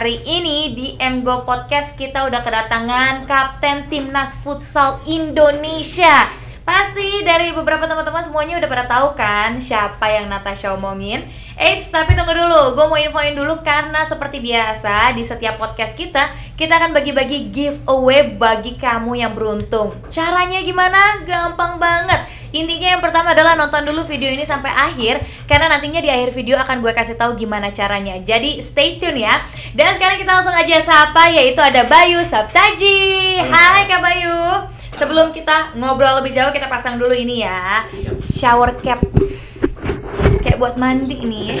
hari ini di MGO Podcast kita udah kedatangan Kapten Timnas Futsal Indonesia. Pasti dari beberapa teman-teman semuanya udah pada tahu kan siapa yang Natasha omongin. Eits, tapi tunggu dulu, gue mau infoin dulu karena seperti biasa di setiap podcast kita, kita akan bagi-bagi giveaway bagi kamu yang beruntung. Caranya gimana? Gampang banget. Intinya yang pertama adalah nonton dulu video ini sampai akhir karena nantinya di akhir video akan gue kasih tahu gimana caranya. Jadi stay tune ya. Dan sekarang kita langsung aja sapa yaitu ada Bayu Sabtaji. Hai Kak Bayu. Sebelum kita ngobrol lebih jauh kita pasang dulu ini ya. Shower cap. Kayak buat mandi nih.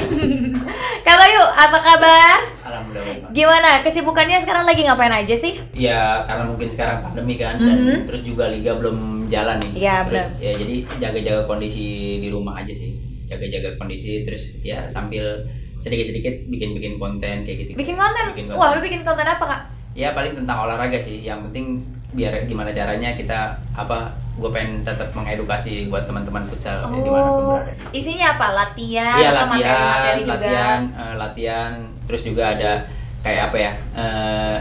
Kak Bayu, apa kabar? Alhamdulillah. Gimana? Kesibukannya sekarang lagi ngapain aja sih? Ya karena mungkin sekarang pandemi kan dan terus juga liga belum jalan nih. Iya, terus ya jadi jaga-jaga kondisi di rumah aja sih. Jaga-jaga kondisi terus ya sambil sedikit-sedikit bikin-bikin konten kayak gitu. Bikin konten? Bikin konten. Wah, lu bikin konten apa, Kak? Ya paling tentang olahraga sih. Yang penting biar gimana caranya kita apa gue pengen tetap mengedukasi buat teman-teman futsal ya, Oh, berada. isinya apa? Latihan Iya latihan, materi-materi juga? latihan, eh, latihan. Terus juga ada kayak apa ya? eh,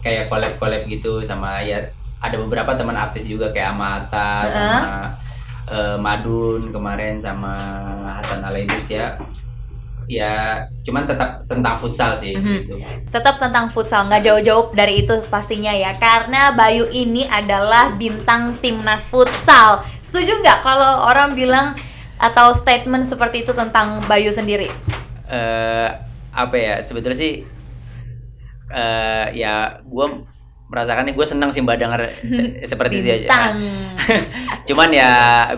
kayak collab-collab gitu sama ya ada beberapa teman artis juga kayak Amata Heeh. sama eh, Madun kemarin sama Hasan Alaidus ya. Ya, cuman tetap tentang futsal sih Mhm. gitu. Tetap tentang futsal, nggak jauh-jauh dari itu pastinya ya. Karena Bayu ini adalah bintang timnas futsal. Setuju nggak kalau orang bilang atau statement seperti itu tentang Bayu sendiri? eh apa ya sebetulnya sih eh ya gue merasakan nih gue senang sih mbak denger se- seperti itu aja Bintang. cuman ya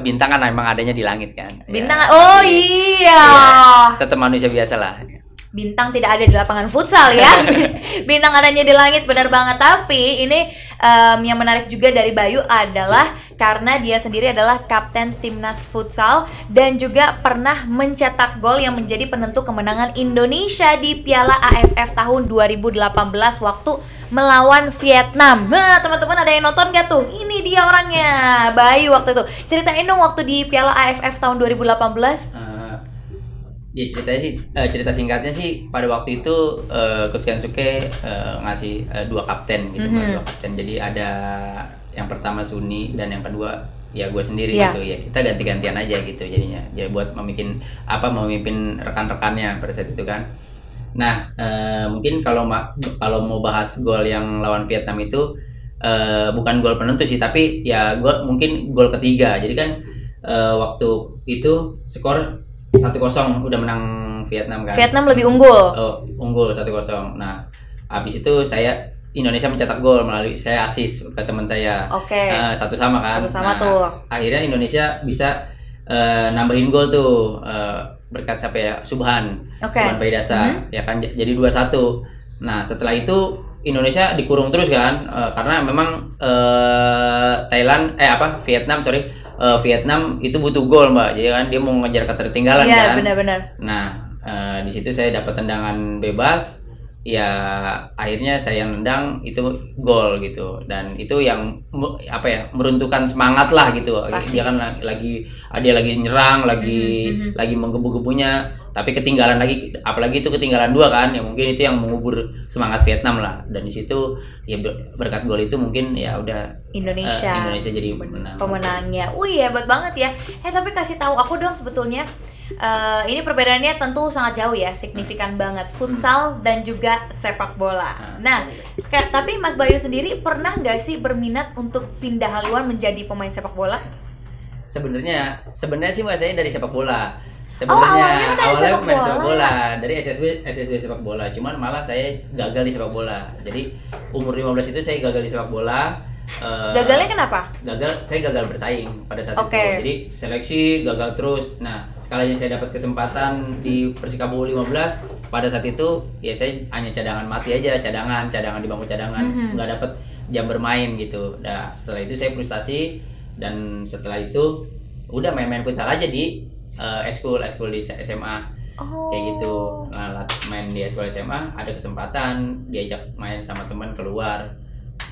bintang kan memang adanya di langit kan Bintang. Ya, Oh jadi, iya. ya, tetap manusia biasa lah Bintang tidak ada di lapangan futsal ya. Bintang adanya di langit benar banget. Tapi ini em, yang menarik juga dari Bayu adalah karena dia sendiri adalah kapten timnas futsal dan juga pernah mencetak gol yang menjadi penentu kemenangan Indonesia di Piala AFF tahun 2018 waktu melawan Vietnam. Nah, teman-teman ada yang nonton gak tuh? Ini dia orangnya, Bayu waktu itu. Ceritain dong waktu di Piala AFF tahun 2018. Eh, ya ceritanya sih eh, cerita singkatnya sih pada waktu itu eh, Coach Kensuke eh, ngasih eh, dua kapten gitu Mhm. dua kapten jadi ada yang pertama Suni dan yang kedua ya gue sendiri Iya. gitu ya kita ganti-gantian aja gitu jadinya jadi buat memimpin apa memimpin rekan-rekannya pada saat itu kan nah eh, mungkin kalau ma- kalau mau bahas gol yang lawan Vietnam itu eh, bukan gol penentu sih tapi ya gol mungkin gol ketiga jadi kan eh, waktu itu skor 1-0 udah menang Vietnam kan Vietnam lebih unggul. Oh, unggul 1-0. Nah, habis itu saya Indonesia mencetak gol melalui saya asis ke teman saya. Oke. Eh, satu sama kan. Satu sama Nah, tuh. Akhirnya Indonesia bisa eh, nambahin gol tuh eh, berkat siapa ya? Subhan. Oke. Subhan Faidasa ya kan jadi 2-1. Nah, setelah itu Indonesia dikurung terus kan eh, karena memang eh, Thailand eh apa Vietnam sorry Eh, Vietnam itu butuh gol mbak jadi kan dia mau ngejar ketertinggalan Iya, kan benar-benar. Nah, eh, di situ saya dapat tendangan bebas. Ya, akhirnya saya yang nendang itu gol gitu. Dan itu yang apa ya, meruntuhkan semangat lah gitu. Pasti. Dia kan la- lagi dia lagi nyerang, lagi Mhm, mhm. lagi menggebu-gebunya, tapi ketinggalan lagi apalagi itu ketinggalan dua kan. Ya mungkin itu yang mengubur semangat Vietnam lah. Dan di situ ya ber- berkat gol itu mungkin ya udah eh, Indonesia. Indonesia jadi menang. pemenangnya. Wih hebat banget ya. Eh tapi kasih tahu aku dong sebetulnya eh, ini perbedaannya tentu sangat jauh ya, signifikan banget futsal dan juga sepak bola. Nah, kayak tapi Mas Bayu sendiri pernah nggak sih berminat untuk pindah haluan menjadi pemain sepak bola? Sebenarnya sebenarnya sih Mbak, saya dari sepak bola. Oh, awalnya Sebenarnya dari awalnya sepak main bola. sepak bola dari SSB SSB sepak bola. Cuman malah saya gagal di sepak bola. Jadi umur 15 itu saya gagal di sepak bola. Eh, Gagalnya kenapa? gagal saya gagal bersaing pada saat Oke. itu. Jadi seleksi gagal terus. Nah, sekalinya saya dapat kesempatan di Persikabo 15 pada saat itu ya saya hanya cadangan mati aja, cadangan, cadangan di bangku cadangan, Mhm. nggak dapat jam bermain gitu. Nah, setelah itu saya frustasi dan setelah itu udah main-main futsal aja di eh, eskul eskul di SMA Oh. kayak gitu Nah, main di sekolah SMA ada kesempatan diajak main sama teman keluar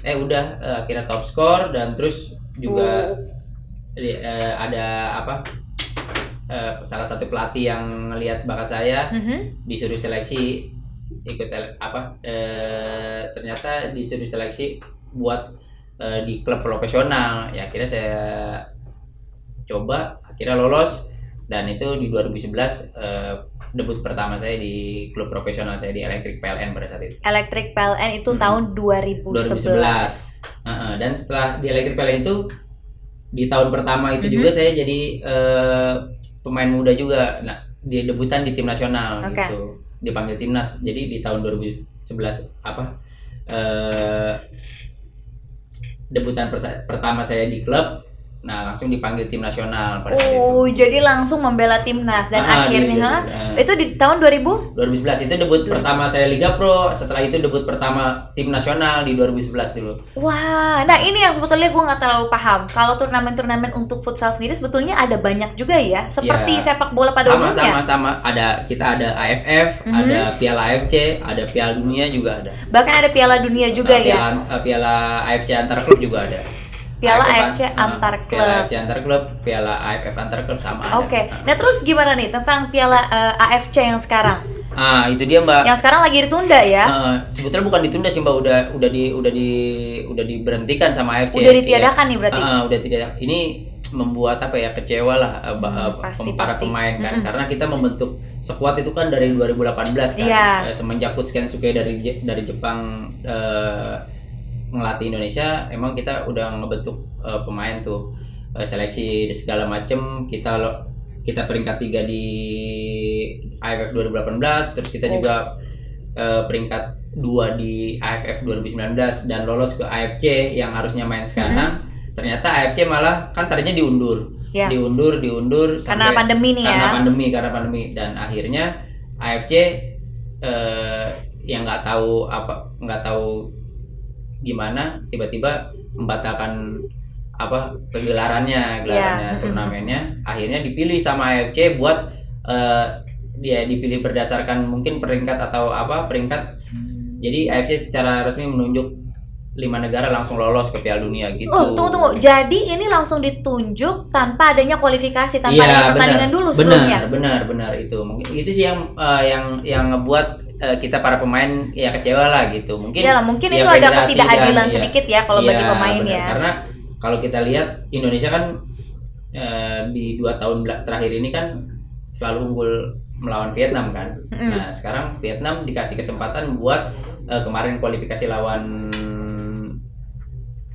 eh udah eh, akhirnya top score dan terus juga di- eh, ada apa eh, salah satu pelatih yang ngelihat bakat saya Mhm. disuruh seleksi ikut apa eh, ternyata disuruh seleksi buat eh, di klub profesional ya akhirnya saya coba akhirnya lolos dan itu di 2011 eh, debut pertama saya di klub profesional saya di Electric PLN pada saat itu Electric PLN itu Mm-mm. tahun 2011. 2011. Heeh, dan setelah di Electric PLN itu di tahun pertama itu Mhm. juga saya jadi eh, pemain muda juga nah di debutan di tim nasional Oke. gitu dipanggil timnas jadi di tahun 2011 apa eh, debutan pertama saya di klub nah langsung dipanggil tim nasional pada saat Oh, itu. jadi langsung membela timnas. Dan Ah, di- akhirnya eh, itu di tahun 2000 2011 itu debut pertama saya Liga Pro setelah itu debut pertama tim nasional di 2011 dulu. Wah, nah ini yang sebetulnya gue nggak terlalu paham. Kalau turnamen-turnamen untuk futsal sendiri sebetulnya ada banyak juga ya, seperti Ya. sepak bola pada sama umumnya. sama sama. Ada kita ada AFF Mhm. ada Piala AFC ada Piala Dunia juga ada. Bahkan ada Piala Dunia juga Eh, ya. Piala, eh, Piala AFC antar klub juga ada Piala AFF, AFC eh, antar Piala klub. AFC antar klub Piala AFF antar klub sama ada Oke, nah terus gimana nih tentang Piala eh, AFC yang sekarang? ah itu dia mbak Yang sekarang lagi ditunda ya? Eh, sebetulnya bukan ditunda sih mbak udah udah di udah di udah diberhentikan sama AFC Udah ditiadakan nih berarti? Ah, ah, udah tidak ini membuat apa ya kecewa lah Hmm, eh, pasti, para pasti. pemain kan Mm-mm. karena kita membentuk sekuat itu kan dari 2018 kan Iya. Eh, semenjak Coach Kensuke dari dari Jepang eh, ngelatih Indonesia emang kita udah ngebentuk eh, pemain tuh Eh, seleksi di segala macem kita lo- kita peringkat tiga di AFF 2018 terus kita Oh. juga eh, peringkat dua di AFF 2019 dan lolos ke AFC yang harusnya main sekarang ternyata AFC malah kan tadinya diundur Ya. diundur diundur Karena sampai- pandemi nih karena ya. pandemi karena pandemi dan akhirnya AFC eh, yang nggak tahu apa nggak tahu gimana tiba-tiba membatalkan apa kegelarannya gelarannya mm-mm. turnamennya akhirnya dipilih sama AFC buat eh, dia dipilih berdasarkan mungkin peringkat atau apa peringkat jadi AFC secara resmi menunjuk lima negara langsung lolos ke Piala Dunia gitu. Oh, tunggu tunggu. Jadi ini langsung ditunjuk tanpa adanya kualifikasi, tanpa Iya, adanya pertandingan benar. dulu sebelumnya. Benar, benar, benar itu. Mungkin itu sih yang eh, yang yang ngebuat eh, kita para pemain ya kecewa lah gitu. Mungkin Ya lah, mungkin ya itu ada ketidakadilan dan- iya. sedikit ya kalau bagi Iya, pemain ya. Karena kalau kita lihat Indonesia kan eh, di dua tahun terakhir ini kan selalu unggul melawan Vietnam kan. Mm-mm. Nah sekarang Vietnam dikasih kesempatan buat eh, kemarin kualifikasi lawan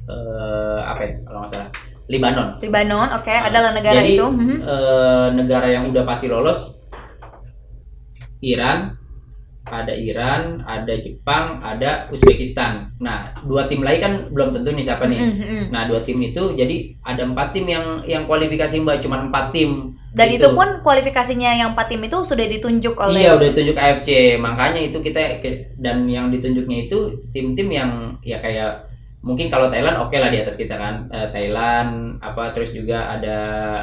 eh, apa ya kalau nggak salah Libanon. Lebanon, oke, adalah negara Jadi, itu. Mhm. eh, negara yang udah pasti lolos Iran, ada Iran, ada Jepang, ada Uzbekistan. Nah, dua tim lain kan belum tentu nih siapa nih. Mhm, mhm. Nah, dua tim itu jadi ada empat tim yang yang kualifikasi mbak, cuma empat tim. Dan Gitu. itu pun kualifikasinya yang empat tim itu sudah ditunjuk oleh Iya udah ditunjuk AFC, makanya itu kita dan yang ditunjuknya itu tim-tim yang ya kayak mungkin kalau Thailand oke lah di atas kita kan Eh, Thailand apa terus juga ada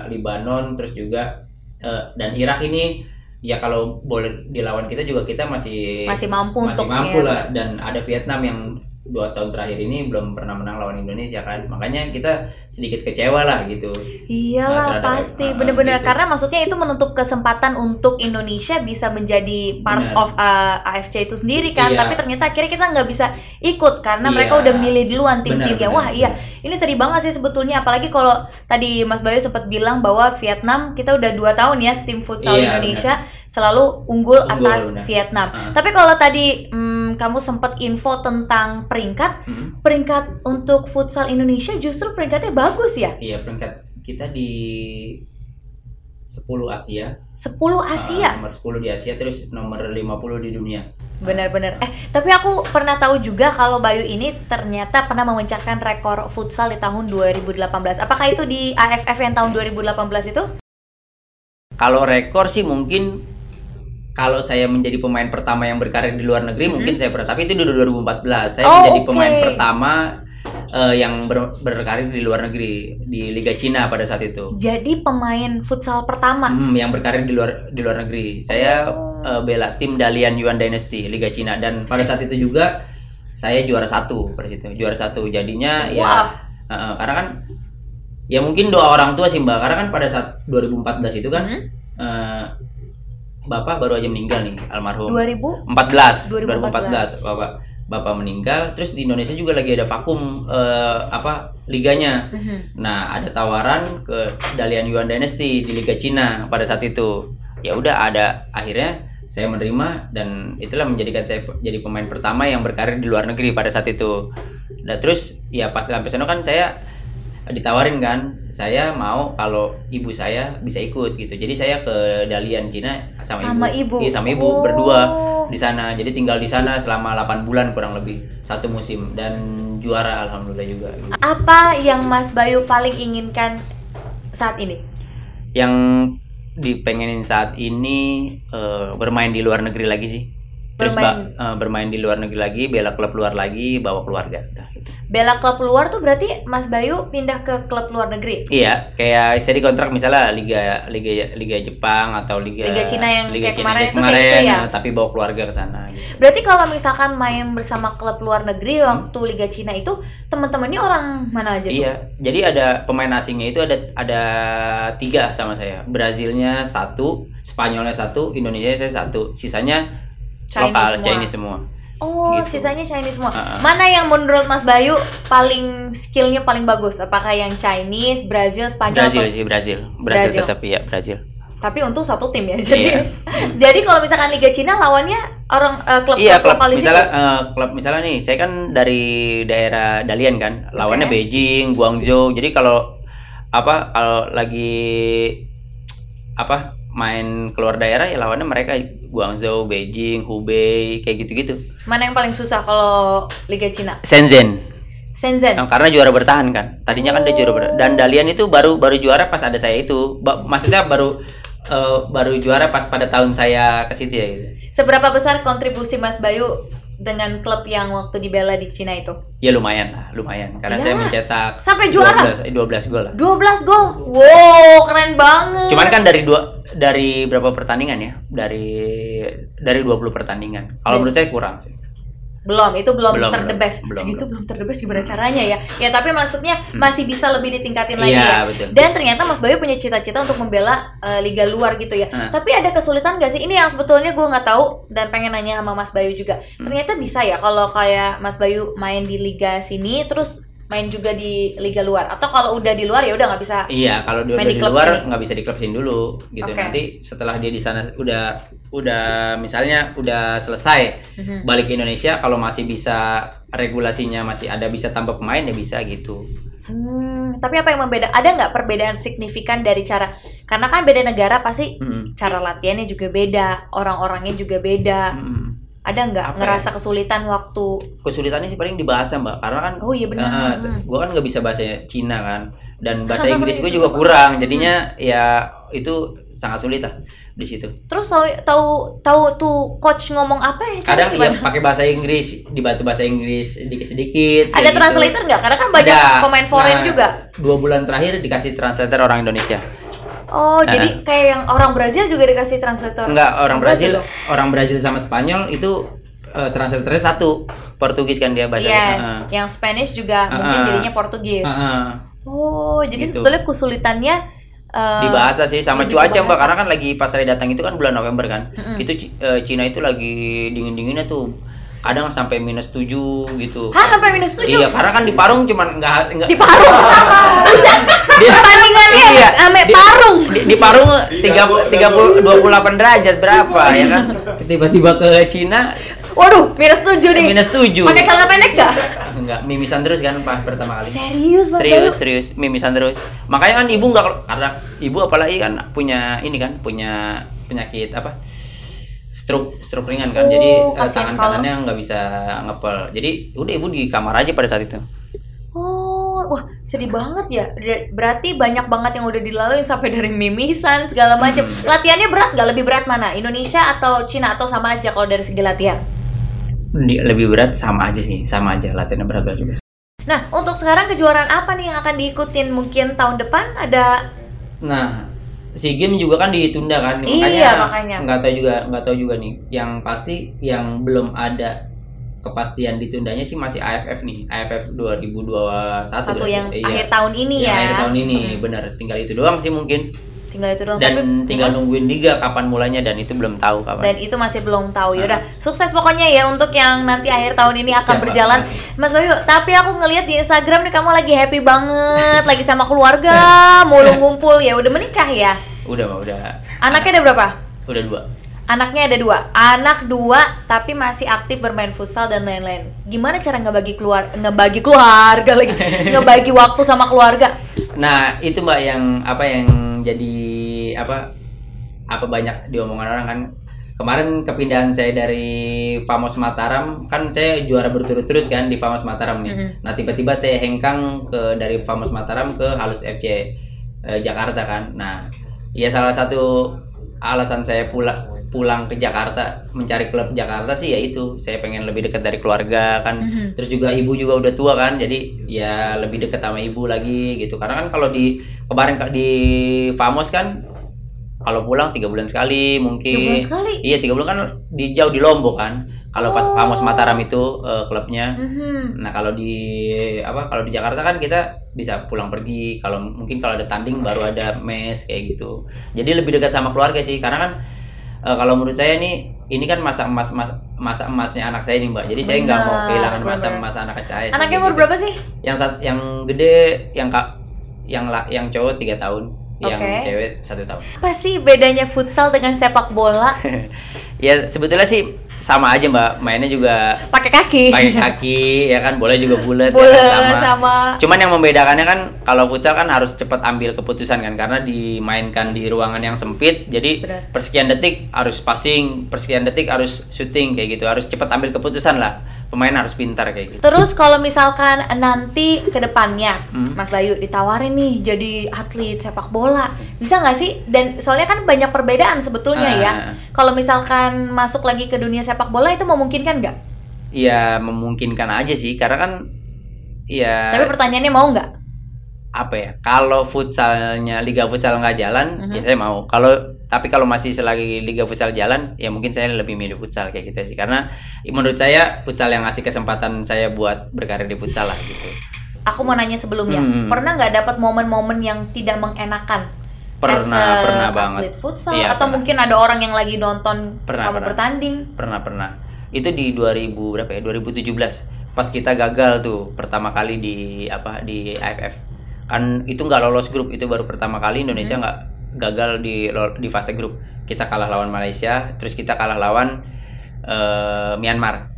Libanon terus juga eh, dan Irak ini ya kalau boleh dilawan kita juga kita masih masih mampu masih untuk mampu ya. lah dan ada Vietnam yang dua tahun terakhir ini belum pernah menang lawan Indonesia kan? Makanya kita sedikit kecewa lah gitu. Iyalah Nah, pasti. Ah, bener-bener gitu. karena maksudnya itu menutup kesempatan untuk Indonesia bisa menjadi part Bener. of uh, AFC itu sendiri kan? Iya. tapi ternyata akhirnya kita nggak bisa ikut karena Iya. mereka udah milih duluan tim-timnya Bener, wah bener, iya. ini sedih banget sih sebetulnya apalagi kalau tadi Mas Bayu sempat bilang bahwa Vietnam kita udah dua tahun ya tim futsal Iya, Indonesia selalu unggul, Unggul, atas bener. Vietnam Ah. tapi kalau tadi hmm, kamu sempat info tentang peringkat Hmm. peringkat untuk futsal Indonesia justru peringkatnya bagus ya Iya peringkat kita di 10 Asia. 10 Ah, Asia nomor 10 di Asia terus nomor 50 di dunia. Benar-benar. Eh, tapi aku pernah tahu juga kalau Bayu ini ternyata pernah memecahkan rekor futsal di tahun 2018. Apakah itu di AFF yang tahun 2018 itu? Kalau rekor sih mungkin kalau saya menjadi pemain pertama yang berkarir di luar negeri mungkin saya pernah tapi itu di 2014 saya Oh, menjadi oke. pemain pertama eh, yang ber- berkarir di luar negeri di Liga Cina pada saat itu. Jadi pemain futsal pertama. Hmm, yang berkarir di luar di luar negeri. Saya Oh. eh, bela tim Dalian Yuan Dynasty Liga Cina dan pada saat itu juga saya juara satu pada situ juara satu jadinya ya Wah. eh, eh, karena kan ya mungkin doa orang tua sih mbak karena kan pada saat 2014 itu kan Mhm. eh, bapak baru aja meninggal nih almarhum. 2000 14 2014 bapak. Bapak meninggal terus di Indonesia juga lagi ada vakum eh, apa liganya. Mhm. nah ada tawaran ke Dalian Yuan Dynasty di Liga Cina pada saat itu. Ya udah ada akhirnya saya menerima dan itulah menjadikan saya jadi pemain pertama yang berkarir di luar negeri pada saat itu. Dan terus ya pas sampai sana kan saya ditawarin kan saya mau kalau ibu saya bisa ikut gitu jadi saya ke Dalian Cina sama, Sama ibu. Iya, sama ibu Oh. berdua di sana jadi tinggal di sana selama 8 bulan kurang lebih satu musim dan juara alhamdulillah juga gitu. Apa yang Mas Bayu paling inginkan saat ini? yang dipengenin saat ini eh, bermain di luar negeri lagi sih terus Bermain- ba- eh, bermain di luar negeri lagi bela klub luar lagi bawa keluarga gitu. Bela klub luar tuh berarti Mas Bayu pindah ke klub luar negeri. iya kayak istri kontrak misalnya liga liga liga Jepang atau liga Liga Cina yang kayak kemarin kayak itu kayak gitu ya? tapi bawa keluarga ke sana gitu. Berarti kalau misalkan main bersama klub luar negeri Hmm. waktu Liga Cina itu teman-temannya orang mana aja tuh? Iya, jadi ada pemain asingnya itu ada ada tiga sama saya. Brazilnya satu, Spanyolnya satu, Indonesia saya satu. Sisanya Chinese lokal semua. Chinese semua. Oh, Gitu. sisanya Chinese semua. Uh-uh. Mana yang menurut Mas Bayu paling skillnya paling bagus? Apakah yang Chinese, Brazil, Spanyol? Brazil sih Brazil. Brazil, Brazil. tetap iya Brazil. Tapi untung satu tim ya. Jadi, Iya. jadi kalau misalkan Liga Cina lawannya orang eh, klub Iya klub situ. misalnya eh, klub misalnya nih saya kan dari daerah Dalian kan lawannya Oke. Beijing, Guangzhou. Jadi kalau apa kalau lagi apa main keluar daerah ya lawannya mereka Guangzhou, Beijing, Hubei kayak gitu-gitu. Mana yang paling susah kalau Liga Cina? Shenzhen. Shenzhen. Nah, karena juara bertahan kan. Tadinya kan dia juara bertahan. Dan Dalian itu baru baru juara pas ada saya itu. Ba- maksudnya baru eh, baru juara pas pada tahun saya ke situ ya gitu. Seberapa besar kontribusi Mas Bayu dengan klub yang waktu dibela di Cina itu? Ya lumayan lah, lumayan. Karena Ya. saya mencetak Sampai juara? 12, eh, 12 gol lah. 12 gol. Wow, keren banget. Cuman kan dari dua dari berapa pertandingan ya? Dari dari 20 pertandingan. Kalau menurut saya kurang sih. Belum itu belum, Belum, terdebes belum, segitu belum. belum terdebes gimana caranya ya? Ya tapi maksudnya masih bisa lebih ditingkatin lagi Iya, ya. betul. dan ternyata Mas Bayu punya cita-cita untuk membela eh, liga luar gitu ya. Hmm. tapi ada kesulitan gak sih? Ini yang sebetulnya gue nggak tahu dan pengen nanya sama Mas Bayu juga. Hmm. ternyata bisa ya kalau kayak Mas Bayu main di liga sini terus main juga di liga luar atau kalau udah di luar ya udah nggak bisa Iya, kalau dia udah di di luar nggak bisa di klub sini dulu gitu. Oke. Nanti setelah dia di sana udah udah misalnya udah selesai Mhm. balik ke Indonesia kalau masih bisa regulasinya masih ada bisa tambah pemain ya bisa gitu. Hmm, tapi apa yang membeda ada nggak perbedaan signifikan dari cara karena kan beda negara pasti Mm-mm. cara latihannya juga beda orang-orangnya juga beda Mm-mm. Ada nggak ngerasa kesulitan waktu Kesulitannya sih paling di bahasa mbak, karena kan oh iya benar eh, Hmm. gue kan nggak bisa bahasa Cina kan, dan bahasa Inggris gue juga kurang, jadinya ya itu sangat sulit lah di situ. terus tahu tahu tahu tuh coach ngomong apa ya Kadang ya pakai bahasa Inggris, dibantu bahasa Inggris sedikit-sedikit. ada kayak gitu. translator nggak karena kan banyak Ada. pemain foreign Nah, juga Dua bulan terakhir dikasih translator orang Indonesia. Oh Eh. jadi kayak yang orang Brazil juga dikasih translator Enggak, orang Brazil, dong? orang Brazil sama Spanyol itu eh, translatornya satu. Portugis kan dia bahasa. yes Heeh. yang Spanish juga mungkin Ah. jadinya Portugis Heeh. oh jadi Gitu. sebetulnya kesulitannya eh, di bahasa sih sama cuaca mbak karena kan lagi pas saya datang itu kan bulan November kan Mm-mm. itu Ci- eh, Cina itu lagi dingin dinginnya tuh kadang sampai minus 7 gitu. Hah sampai minus tujuh? Iya karena kan di Parung cuman nggak nggak di Parung? Bisa pertandingannya Iya. ame Di- Parung? di, di Parung tiga tiga puluh dua puluh delapan derajat berapa ya kan? Tiba-tiba ke Cina. Waduh minus tujuh nih. Minus 7 pakai celana pendek gak enggak mimisan terus kan pas pertama kali. Serius Mas serius serius. Mimisan terus. Makanya kan ibu nggak karena ibu apalagi kan punya ini kan punya penyakit apa stroke stroke ringan kan Oh, jadi eh, kasihan tangan kalau- kanannya nggak bisa ngepel jadi udah ibu di kamar aja pada saat itu Oh, wah sedih banget ya. Ber- Berarti banyak banget yang udah dilalui sampai dari mimisan segala macam. Hmm. Latihannya berat nggak? Lebih berat mana? Indonesia atau Cina atau sama aja kalau dari segi latihan? Di- lebih berat sama aja sih sama aja latihannya berat berat juga Nah, untuk sekarang kejuaraan apa nih yang akan diikutin mungkin tahun depan? Ada nah si game juga kan ditunda kan Iya, makanya. nggak tahu juga nggak tahu juga nih yang pasti yang belum ada kepastian ditundanya sih masih AFF nih AFF 2021 satu yang Iya. akhir tahun ini Yang ya. akhir tahun ini benar tinggal itu doang sih mungkin tinggal itu doang dan Tapi- tinggal nungguin liga kapan mulainya dan itu belum tahu kapan. dan itu masih belum tahu ya udah sukses pokoknya ya untuk yang nanti akhir tahun ini akan Siap, Mbak. berjalan Makasih. Mas Bayu tapi aku ngelihat di Instagram nih kamu lagi happy banget lagi sama keluarga mulu ngumpul ya udah menikah ya Udah, udah. anaknya ada berapa Udah dua. anaknya ada dua anak dua tapi masih aktif bermain futsal dan lain-lain gimana cara ngebagi keluar ngebagi keluarga lagi ngebagi waktu sama keluarga Nah, itu Mbak yang apa yang jadi apa apa banyak diomongan orang kan. Kemarin kepindahan saya dari Famos Mataram kan saya juara berturut-turut kan di Famos Mataram nih. Mhm. Nah, tiba-tiba saya hengkang ke dari Famos Mataram ke Halus FC eh, Jakarta kan. Nah, ya salah satu alasan saya pulang pulang ke Jakarta mencari klub Jakarta sih ya itu saya pengen lebih dekat dari keluarga kan Mhm. terus juga ibu juga udah tua kan jadi ya lebih dekat sama ibu lagi gitu karena kan kalau di kemarin di Famos kan kalau pulang tiga bulan sekali Tiga mungkin bulan sekali? iya tiga bulan kan di jauh di Lombok kan kalau pas Oh. Famos Mataram itu eh, klubnya Mhm. Nah kalau di apa kalau di Jakarta kan kita bisa pulang pergi kalau mungkin kalau ada tanding baru ada mes kayak gitu. Jadi lebih dekat sama keluarga sih karena kan eh, kalau menurut saya nih ini kan masa emas mas, masa emasnya anak saya nih mbak. Jadi saya nggak mau kehilangan masa masa anak saya. anaknya kayak umur gitu. berapa sih Yang sat, yang gede yang kak yang la, yang cowok tiga tahun, yang Oke. cewek satu tahun. apa sih bedanya futsal dengan sepak bola ya sebetulnya sih sama aja mbak. Mainnya juga pakai kaki pakai kaki ya kan, boleh juga bulat, ya kan, sama. sama. Cuman yang membedakannya kan kalau futsal kan harus cepat ambil keputusan kan karena dimainkan di ruangan yang sempit. Jadi Benar. persekian detik harus passing, persekian detik harus shooting kayak gitu. Harus cepat ambil keputusan lah. Pemain harus pintar kayak gitu. Terus kalau misalkan nanti ke depannya Hmm. Mas Bayu ditawarin nih jadi atlet sepak bola, bisa nggak sih? Dan soalnya kan banyak perbedaan sebetulnya ya. Ah. Kalau misalkan masuk lagi ke dunia sepak bola itu memungkinkan nggak? Ya memungkinkan aja sih karena kan ya Tapi pertanyaannya mau nggak? apa ya kalau futsalnya liga futsal nggak jalan Mhm. ya saya mau kalau tapi kalau masih selagi liga futsal jalan ya mungkin saya lebih milih futsal kayak gitu sih karena menurut saya futsal yang ngasih kesempatan saya buat berkarir di futsal lah gitu Aku mau nanya sebelumnya, Hmm. pernah nggak dapat momen-momen yang tidak mengenakan? pernah As a pernah banget futsal Iya, atau pernah. mungkin ada orang yang lagi nonton Pernah, kamu pernah. bertanding? pernah pernah itu di 2000 berapa ya 2017 pas kita gagal tuh pertama kali di apa di AFF kan itu nggak lolos grup itu baru pertama kali Indonesia nggak gagal di di fase grup kita kalah lawan Malaysia terus kita kalah lawan eh, Myanmar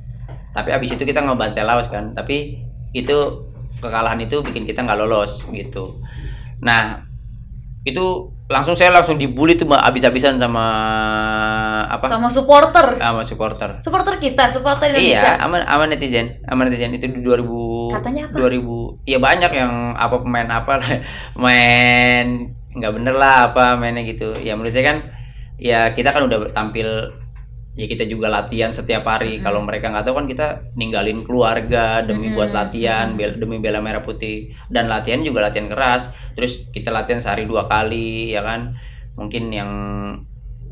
tapi abis itu kita ngebantai Laos kan tapi itu kekalahan itu bikin kita nggak lolos gitu nah itu langsung saya langsung dibully tuh mbak abis-abisan sama apa Sama supporter. sama supporter Supporter kita, supporter Indonesia. Iya, aman aman netizen, aman netizen itu di 2000 Katanya apa? 2000. Iya banyak yang apa pemain apa main nggak bener lah apa mainnya gitu. Ya menurut saya kan ya kita kan udah tampil ya kita juga latihan setiap hari. Kalau mereka nggak tahu kan kita ninggalin keluarga demi buat latihan, bel- demi bela merah putih dan latihan juga latihan keras. Terus kita latihan sehari dua kali ya kan. Mungkin yang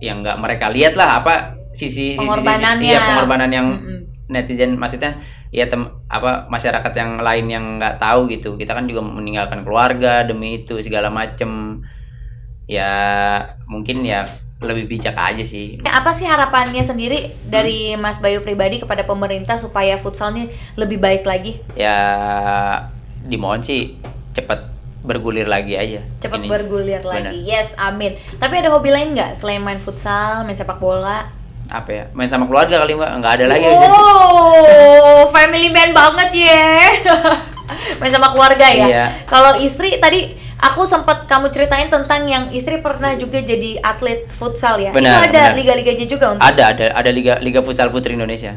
yang nggak mereka lihat lah apa sisi sisi sisi iya pengorbanan yang Mm-mm. netizen maksudnya ya tem apa masyarakat yang lain yang nggak tahu gitu kita kan juga meninggalkan keluarga demi itu segala macem ya mungkin ya lebih bijak aja sih Apa sih harapannya sendiri dari Mas Bayu pribadi kepada pemerintah supaya futsal ini lebih baik lagi? ya dimohon sih cepat bergulir lagi aja Cepat Ini. bergulir lagi. Yes, amin. Tapi ada hobi lain nggak selain main futsal, main sepak bola? apa ya main sama keluarga kali mbak nggak ada lagi Oh, family man banget ya. main sama keluarga ya. Iya. Kalau istri tadi aku sempat kamu ceritain tentang yang istri pernah juga jadi atlet futsal ya. Benar, itu ada liga-liganya juga untuk. ada ada ada liga liga futsal putri Indonesia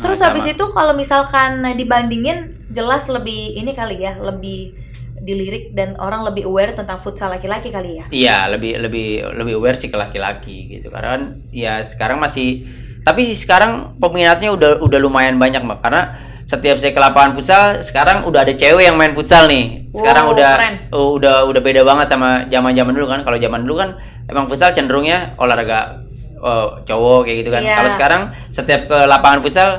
Terus Nah, habis sama. itu kalau misalkan dibandingin jelas lebih ini kali ya, lebih dilirik dan orang lebih aware tentang futsal laki-laki kali ya. Iya, lebih lebih lebih aware sih ke laki-laki gitu. Karena kan ya sekarang masih tapi sih sekarang peminatnya udah udah lumayan banyak, Mbak. Karena setiap saya ke lapangan futsal, sekarang udah ada cewek yang main futsal nih. Sekarang Wow, udah keren. uh, udah udah beda banget sama zaman-zaman dulu kan. Kalau zaman dulu kan emang futsal cenderungnya olahraga uh, cowok kayak gitu kan. Iya. Kalau sekarang setiap ke lapangan futsal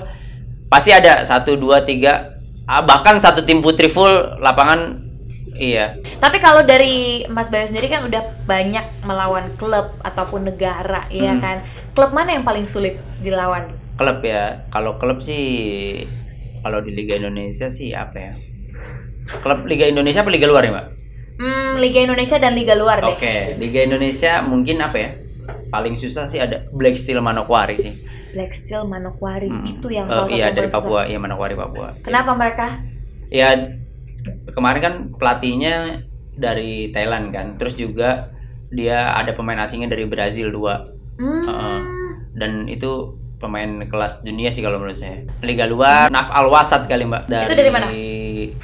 pasti ada satu dua tiga ah, bahkan satu tim putri full lapangan iya Tapi kalau dari Mas Bayu sendiri kan udah banyak melawan klub ataupun negara, ya Hmm. kan? Klub mana yang paling sulit dilawan? klub ya kalau klub sih kalau di Liga Indonesia sih apa ya klub Liga Indonesia apa Liga luar ya mbak Hmm, Liga Indonesia dan Liga luar deh. Oke, Liga Indonesia mungkin apa ya? Paling susah sih ada Black Steel Manokwari sih. Black Steel Manokwari Hmm. itu yang Eh, salah satu iya dari. Papua, iya Manokwari Papua. Kenapa mereka? Ya kemarin kan pelatihnya dari Thailand kan, terus juga dia ada pemain asingnya dari Brazil dua Hmm. Heeh. dan itu pemain kelas dunia sih kalau menurut saya. Liga luar Naf Al Wasat kali mbak. Itu dari mana?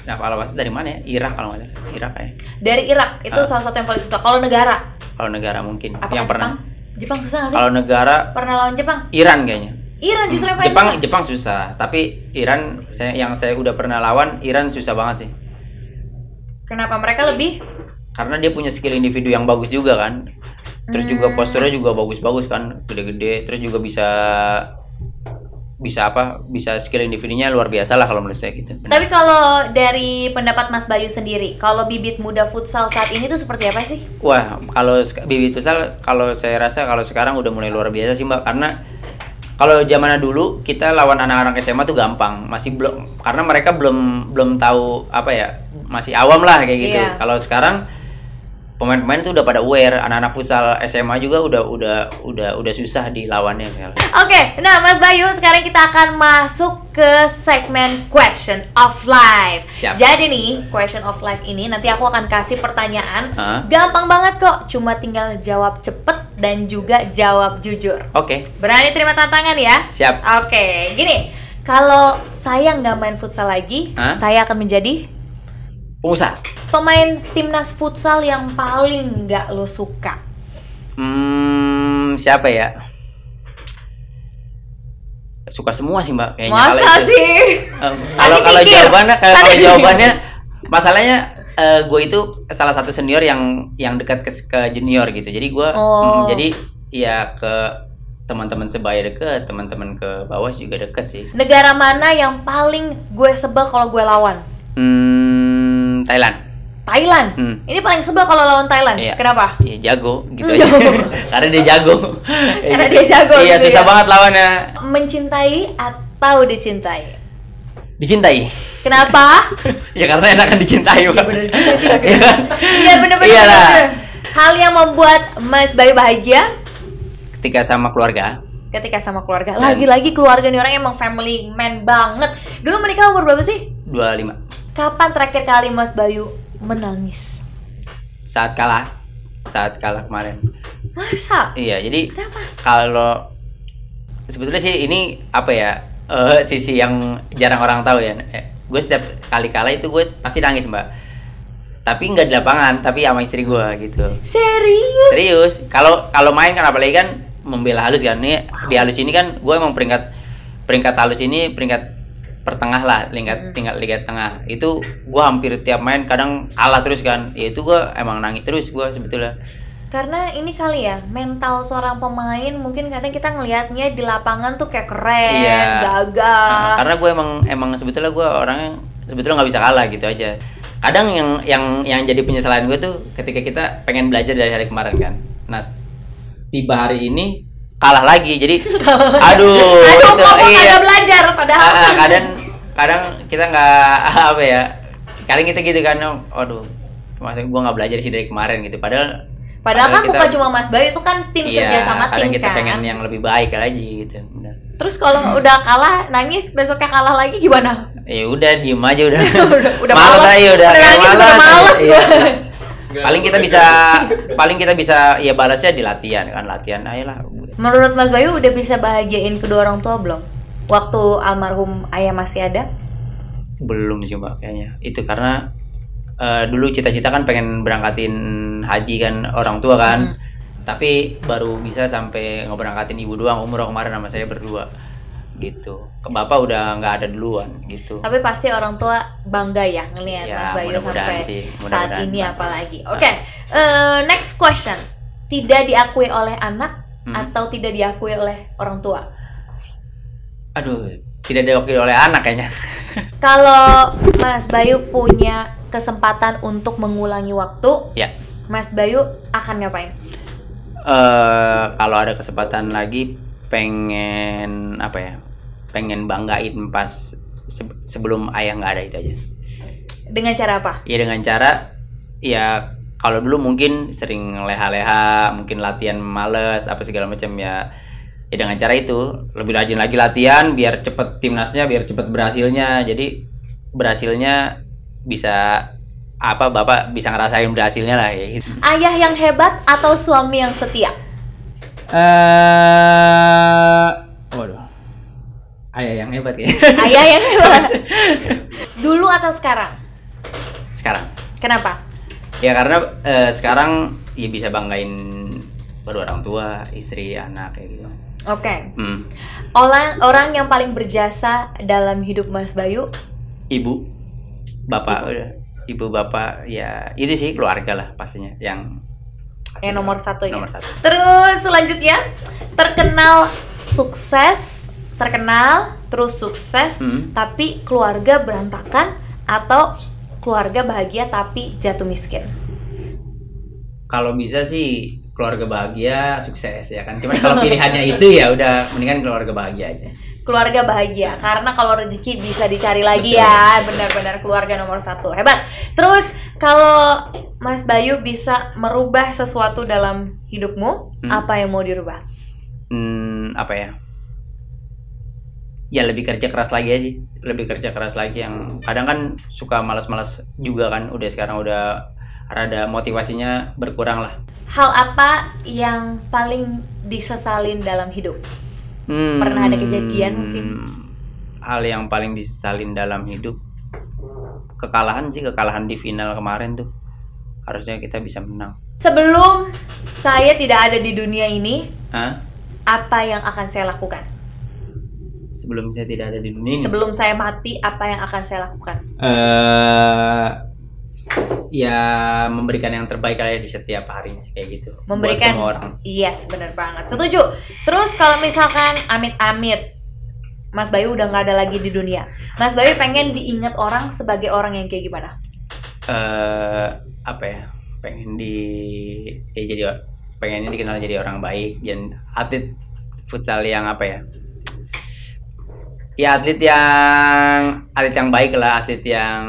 Naf Al Wasat dari mana ya? Irak kalau nggak salah. Irak ya. Dari Irak itu Ah. salah satu yang paling susah. Kalau negara, Kalau negara mungkin apakah yang pernah. Jepang? Jepang susah nggak sih? Kalau negara Pernah lawan Jepang? Iran kayaknya. Iran justru yang paling Jepang susah. Jepang susah, tapi Iran saya yang saya udah pernah lawan Iran susah banget sih. Kenapa mereka lebih? Karena dia punya skill individu yang bagus juga kan. Terus juga Hmm. posturnya juga bagus-bagus kan, gede-gede. Terus juga bisa bisa apa? Bisa skill individunya luar biasa lah kalau menurut saya gitu. Tapi kalau dari pendapat Mas Bayu sendiri, kalau bibit muda futsal saat ini tuh seperti apa sih? Wah, kalau bibit futsal kalau saya rasa kalau sekarang udah mulai luar biasa sih Mbak karena kalau zaman dulu kita lawan anak-anak SMA tuh gampang, masih belum karena mereka belum belum tahu apa ya, masih awam lah kayak gitu. Iya. Kalau sekarang pemain-pemain tuh udah pada aware, anak-anak futsal SMA juga udah udah udah udah susah dilawannya. Oke, nah Mas Bayu, sekarang kita akan masuk ke segmen Question of Life. Siap. Jadi nih, Question of Life ini nanti aku akan kasih pertanyaan. Hah? Gampang banget kok, cuma tinggal jawab cepet dan juga jawab jujur. Oke, Berani terima tantangan ya? siap. Oke, gini. Kalau saya nggak main futsal lagi, Hah? saya akan menjadi Pengusaha. pemain timnas futsal yang paling nggak lo suka. Hmm, siapa ya? Suka semua sih Mbak kayaknya. Masa kalau itu. sih? Em, kalau kalau jawabannya kalau, jawabannya masalahnya gue itu salah satu senior yang yang dekat ke, ke junior gitu jadi gue Oh. jadi ya ke teman-teman sebaya deket teman-teman ke bawah juga deket sih Negara mana yang paling gue sebel kalau gue lawan? hmm, Thailand Thailand. Hmm. Ini paling sebel kalau lawan Thailand. Iya. Kenapa? ya jago gitu aja karena dia jago Karena dia jago iya gitu susah ya. banget lawannya Mencintai atau dicintai? dicintai Kenapa? ya karena enakan dicintai Pak. bener juga sih. Iya kan? Iya bener-bener. Iya lah. Hal yang membuat Mas Bayu bahagia ketika sama keluarga ketika sama keluarga. Lagi-lagi keluarga nih orang emang family man banget. Dulu menikah umur berapa sih? 25 Kapan terakhir kali Mas Bayu menangis? saat kalah saat kalah kemarin Masa? iya jadi Kenapa? kalau sebetulnya sih ini apa ya eh, sisi yang jarang orang tahu ya Eh, gue setiap kali kalah itu gue pasti nangis mbak tapi nggak di lapangan tapi sama istri gue gitu Serius? serius kalau kalau main kan apalagi kan membela halus kan ini di halus ini kan gue emang peringkat peringkat halus ini peringkat pertengah lah peringkat tingkat liga tengah. Itu gue hampir tiap main kadang kalah terus kan. Ya itu gue emang nangis terus gue sebetulnya. Karena ini kali ya, mental seorang pemain mungkin kadang kita ngelihatnya di lapangan tuh kayak keren, Iya. gagah. Nah, karena gue emang emang sebetulnya gue orangnya sebetulnya nggak bisa kalah gitu aja. Kadang yang yang yang jadi penyesalan gue tuh ketika kita pengen belajar dari hari kemarin kan. Nah tiba hari ini kalah lagi jadi aduh Aduh, itu, kok iya. belajar padahal. Ah, ah, kadang kadang kita nggak apa ya kadang kita gitu kan aduh masa gue nggak belajar sih dari kemarin gitu padahal Padahal kan kita- bukan cuma Mas Bayu itu kan tim iya, kerja sama kadang tim kita kan. pengen yang lebih baik lagi gitu Udah. Terus kalau udah kalah nangis besoknya kalah lagi gimana? ya udah diem aja udah udah udah Males males, aja udah, kayak nangis udah males. Iya. Paling kita bisa paling kita bisa ya balasnya di latihan kan latihan ayolah Menurut Mas Bayu udah bisa bahagiain kedua orang tua belum? Waktu almarhum ayah masih ada? belum sih mbak kayaknya itu karena eh, dulu cita-cita kan pengen berangkatin haji kan orang tua kan Hmm. tapi baru bisa sampai ngeberangkatin ibu doang umroh kemarin sama saya berdua gitu ke bapak udah nggak ada duluan gitu Tapi pasti orang tua bangga ya ngelihat Ya, Mas Bayu mudah-mudahan sampai sih, saat mudah-mudahan ini bangga. apalagi. Oke, eh, next question. Tidak diakui oleh anak Hmm. atau tidak diakui oleh orang tua? aduh tidak diwakili oleh anak kayaknya Kalau Mas Bayu punya kesempatan untuk mengulangi waktu, Ya. Mas Bayu akan ngapain? eh kalau ada kesempatan lagi pengen apa ya? Pengen banggain pas se- sebelum ayah nggak ada itu aja. Dengan cara apa? Ya dengan cara ya kalau dulu mungkin sering leha-leha, mungkin latihan males apa segala macam ya. Ya dengan cara itu lebih rajin lagi latihan biar cepet timnasnya, biar cepet berhasilnya. Jadi berhasilnya bisa apa bapak bisa ngerasain berhasilnya lah ya gitu. Ayah yang hebat atau suami yang setia? Eh, waduh. Ayah yang hebat ya. Ayah yang hebat. Dulu atau sekarang? Sekarang. Kenapa? Ya karena eh, sekarang ya bisa banggain baru orang tua, istri, anak kayak gitu. Oke. Hmm. Orang orang yang paling berjasa dalam hidup Mas Bayu Ibu, bapak udah. Ibu bapak ya itu sih keluarga lah pastinya yang yang nomor satu ya. nomor satu. Terus selanjutnya terkenal sukses, terkenal terus sukses, Hmm. tapi keluarga berantakan atau keluarga bahagia tapi jatuh miskin. Kalau bisa sih keluarga bahagia sukses ya kan. Cuman kalau pilihannya itu ya udah mendingan keluarga bahagia aja. Keluarga bahagia karena kalau rezeki bisa dicari lagi Betul. ya, benar-benar keluarga nomor satu hebat. Terus kalau Mas Bayu bisa merubah sesuatu dalam hidupmu, Hmm. apa yang mau dirubah? hmm, apa ya ya lebih kerja keras lagi aja sih lebih kerja keras lagi yang kadang kan suka malas-malas juga kan udah sekarang udah rada motivasinya berkurang lah Hal apa yang paling disesalin dalam hidup? Hmm, Pernah ada kejadian mungkin? hal yang paling disesalin dalam hidup kekalahan sih kekalahan di final kemarin tuh harusnya kita bisa menang Sebelum saya tidak ada di dunia ini, Hah? apa yang akan saya lakukan? sebelum saya tidak ada di dunia ini Sebelum saya mati, apa yang akan saya lakukan? eh ya memberikan yang terbaik aja di setiap harinya kayak gitu buat Memberikan semua orang Yes, bener banget. Setuju. Terus kalau misalkan amit-amit Mas Bayu udah nggak ada lagi di dunia. Mas Bayu pengen diingat orang sebagai orang yang kayak gimana? eh apa ya pengen di ya jadi pengennya dikenal jadi orang baik dan atlet futsal yang apa ya ya atlet yang atlet yang baik lah atlet yang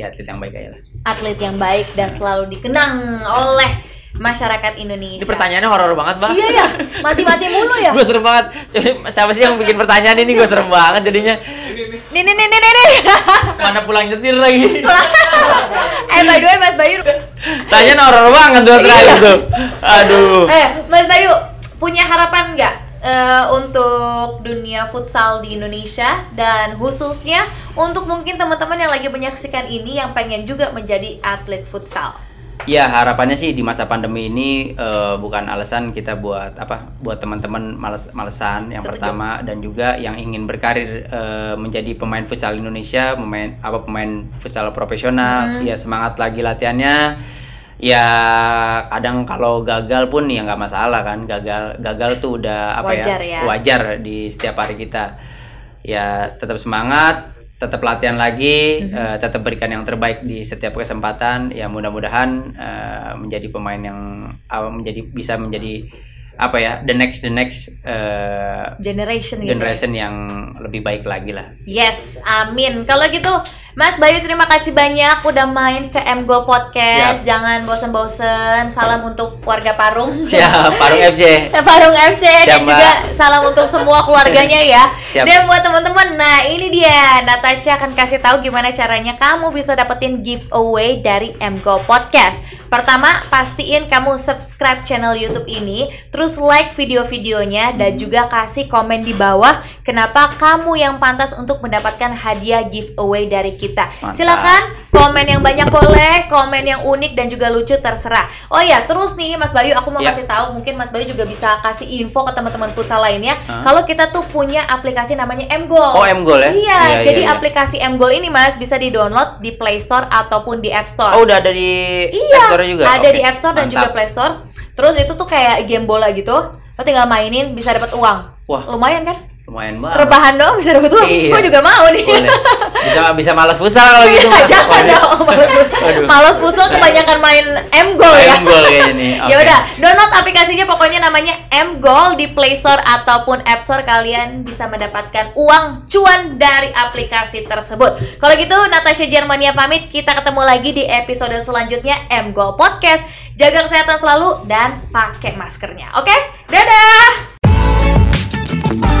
ya atlet yang baik aja lah. Atlet yang baik dan selalu dikenang oleh masyarakat Indonesia. ini pertanyaannya horor banget bang. Iya ya, mati-mati mulu ya. gue serem banget. Jadi, siapa sih yang bikin pertanyaan ini? Gue serem banget jadinya. Nih nih nih nih nih. nih. mana pulang nyetir lagi? Eh by the way Mas Bayu. Tanya horor banget tuh terakhir tuh. Aduh. Eh, Mas Bayu punya harapan nggak eh, untuk dunia futsal di Indonesia dan khususnya untuk mungkin teman-teman yang lagi menyaksikan ini yang pengen juga menjadi atlet futsal. Ya harapannya sih di masa pandemi ini eh, bukan alasan kita buat apa buat teman-teman males malesan yang Setuju. pertama dan juga yang ingin berkarir eh, menjadi pemain futsal Indonesia pemain apa pemain futsal profesional Hmm. ya semangat lagi latihannya ya kadang kalau gagal pun ya nggak masalah kan gagal gagal tuh udah apa Wajar ya ya. wajar di setiap hari kita ya tetap semangat tetap latihan lagi Mhm. eh, tetap berikan yang terbaik di setiap kesempatan ya mudah-mudahan eh, menjadi pemain yang apa, menjadi bisa menjadi apa ya the next the next eh, Generation gitu. generation yang lebih baik lagi lah Yes, amin. Kalau gitu, Mas Bayu terima kasih banyak udah main ke MGO Podcast. Siap. Jangan bosen-bosen. Salam untuk warga Parung. siap Parung FC Parung FC dan Siap, Mbak. juga salam untuk semua keluarganya ya. Siap. Dan buat teman-teman, nah ini dia Natasha akan kasih tahu gimana caranya kamu bisa dapetin giveaway dari MGO Podcast. Pertama, pastiin kamu subscribe channel YouTube ini, terus like video-videonya dan juga kasih komen di bawah kenapa kamu yang pantas untuk mendapatkan hadiah giveaway dari kita. Mantap. Silakan komen yang banyak boleh, komen yang unik dan juga lucu terserah. Oh ya, terus nih Mas Bayu, aku mau Ya. kasih tahu mungkin Mas Bayu juga bisa kasih info ke teman-teman futsal lainnya Hah? kalau kita tuh punya aplikasi namanya Mgol. oh M Goal ya Iya, Iya, jadi iya. aplikasi Mgol ini Mas bisa di-download di Play Store ataupun di App Store. oh udah ada di Iya, App Store juga ada Oke, di App Store dan juga. Play Store. Terus itu tuh kayak game bola gitu. Lo tinggal mainin bisa dapat uang. Wah. Lumayan kan? Lumayan banget Rebahan doang bisa dapat uang. Iya. Gue juga mau nih. Boleh. bisa bisa malas futsal kalau gitu Mbak. Jangan dong. Malas futsal kebanyakan main M Goal ya. Gol kayaknya nih. Ya udah, download aplikasinya pokoknya namanya M Goal di Play Store ataupun App Store kalian bisa mendapatkan uang cuan dari aplikasi tersebut. Kalau gitu Natasha Germania pamit, kita ketemu lagi di episode selanjutnya M Goal Podcast. Jaga kesehatan selalu dan pakai maskernya. Oke? Dadah.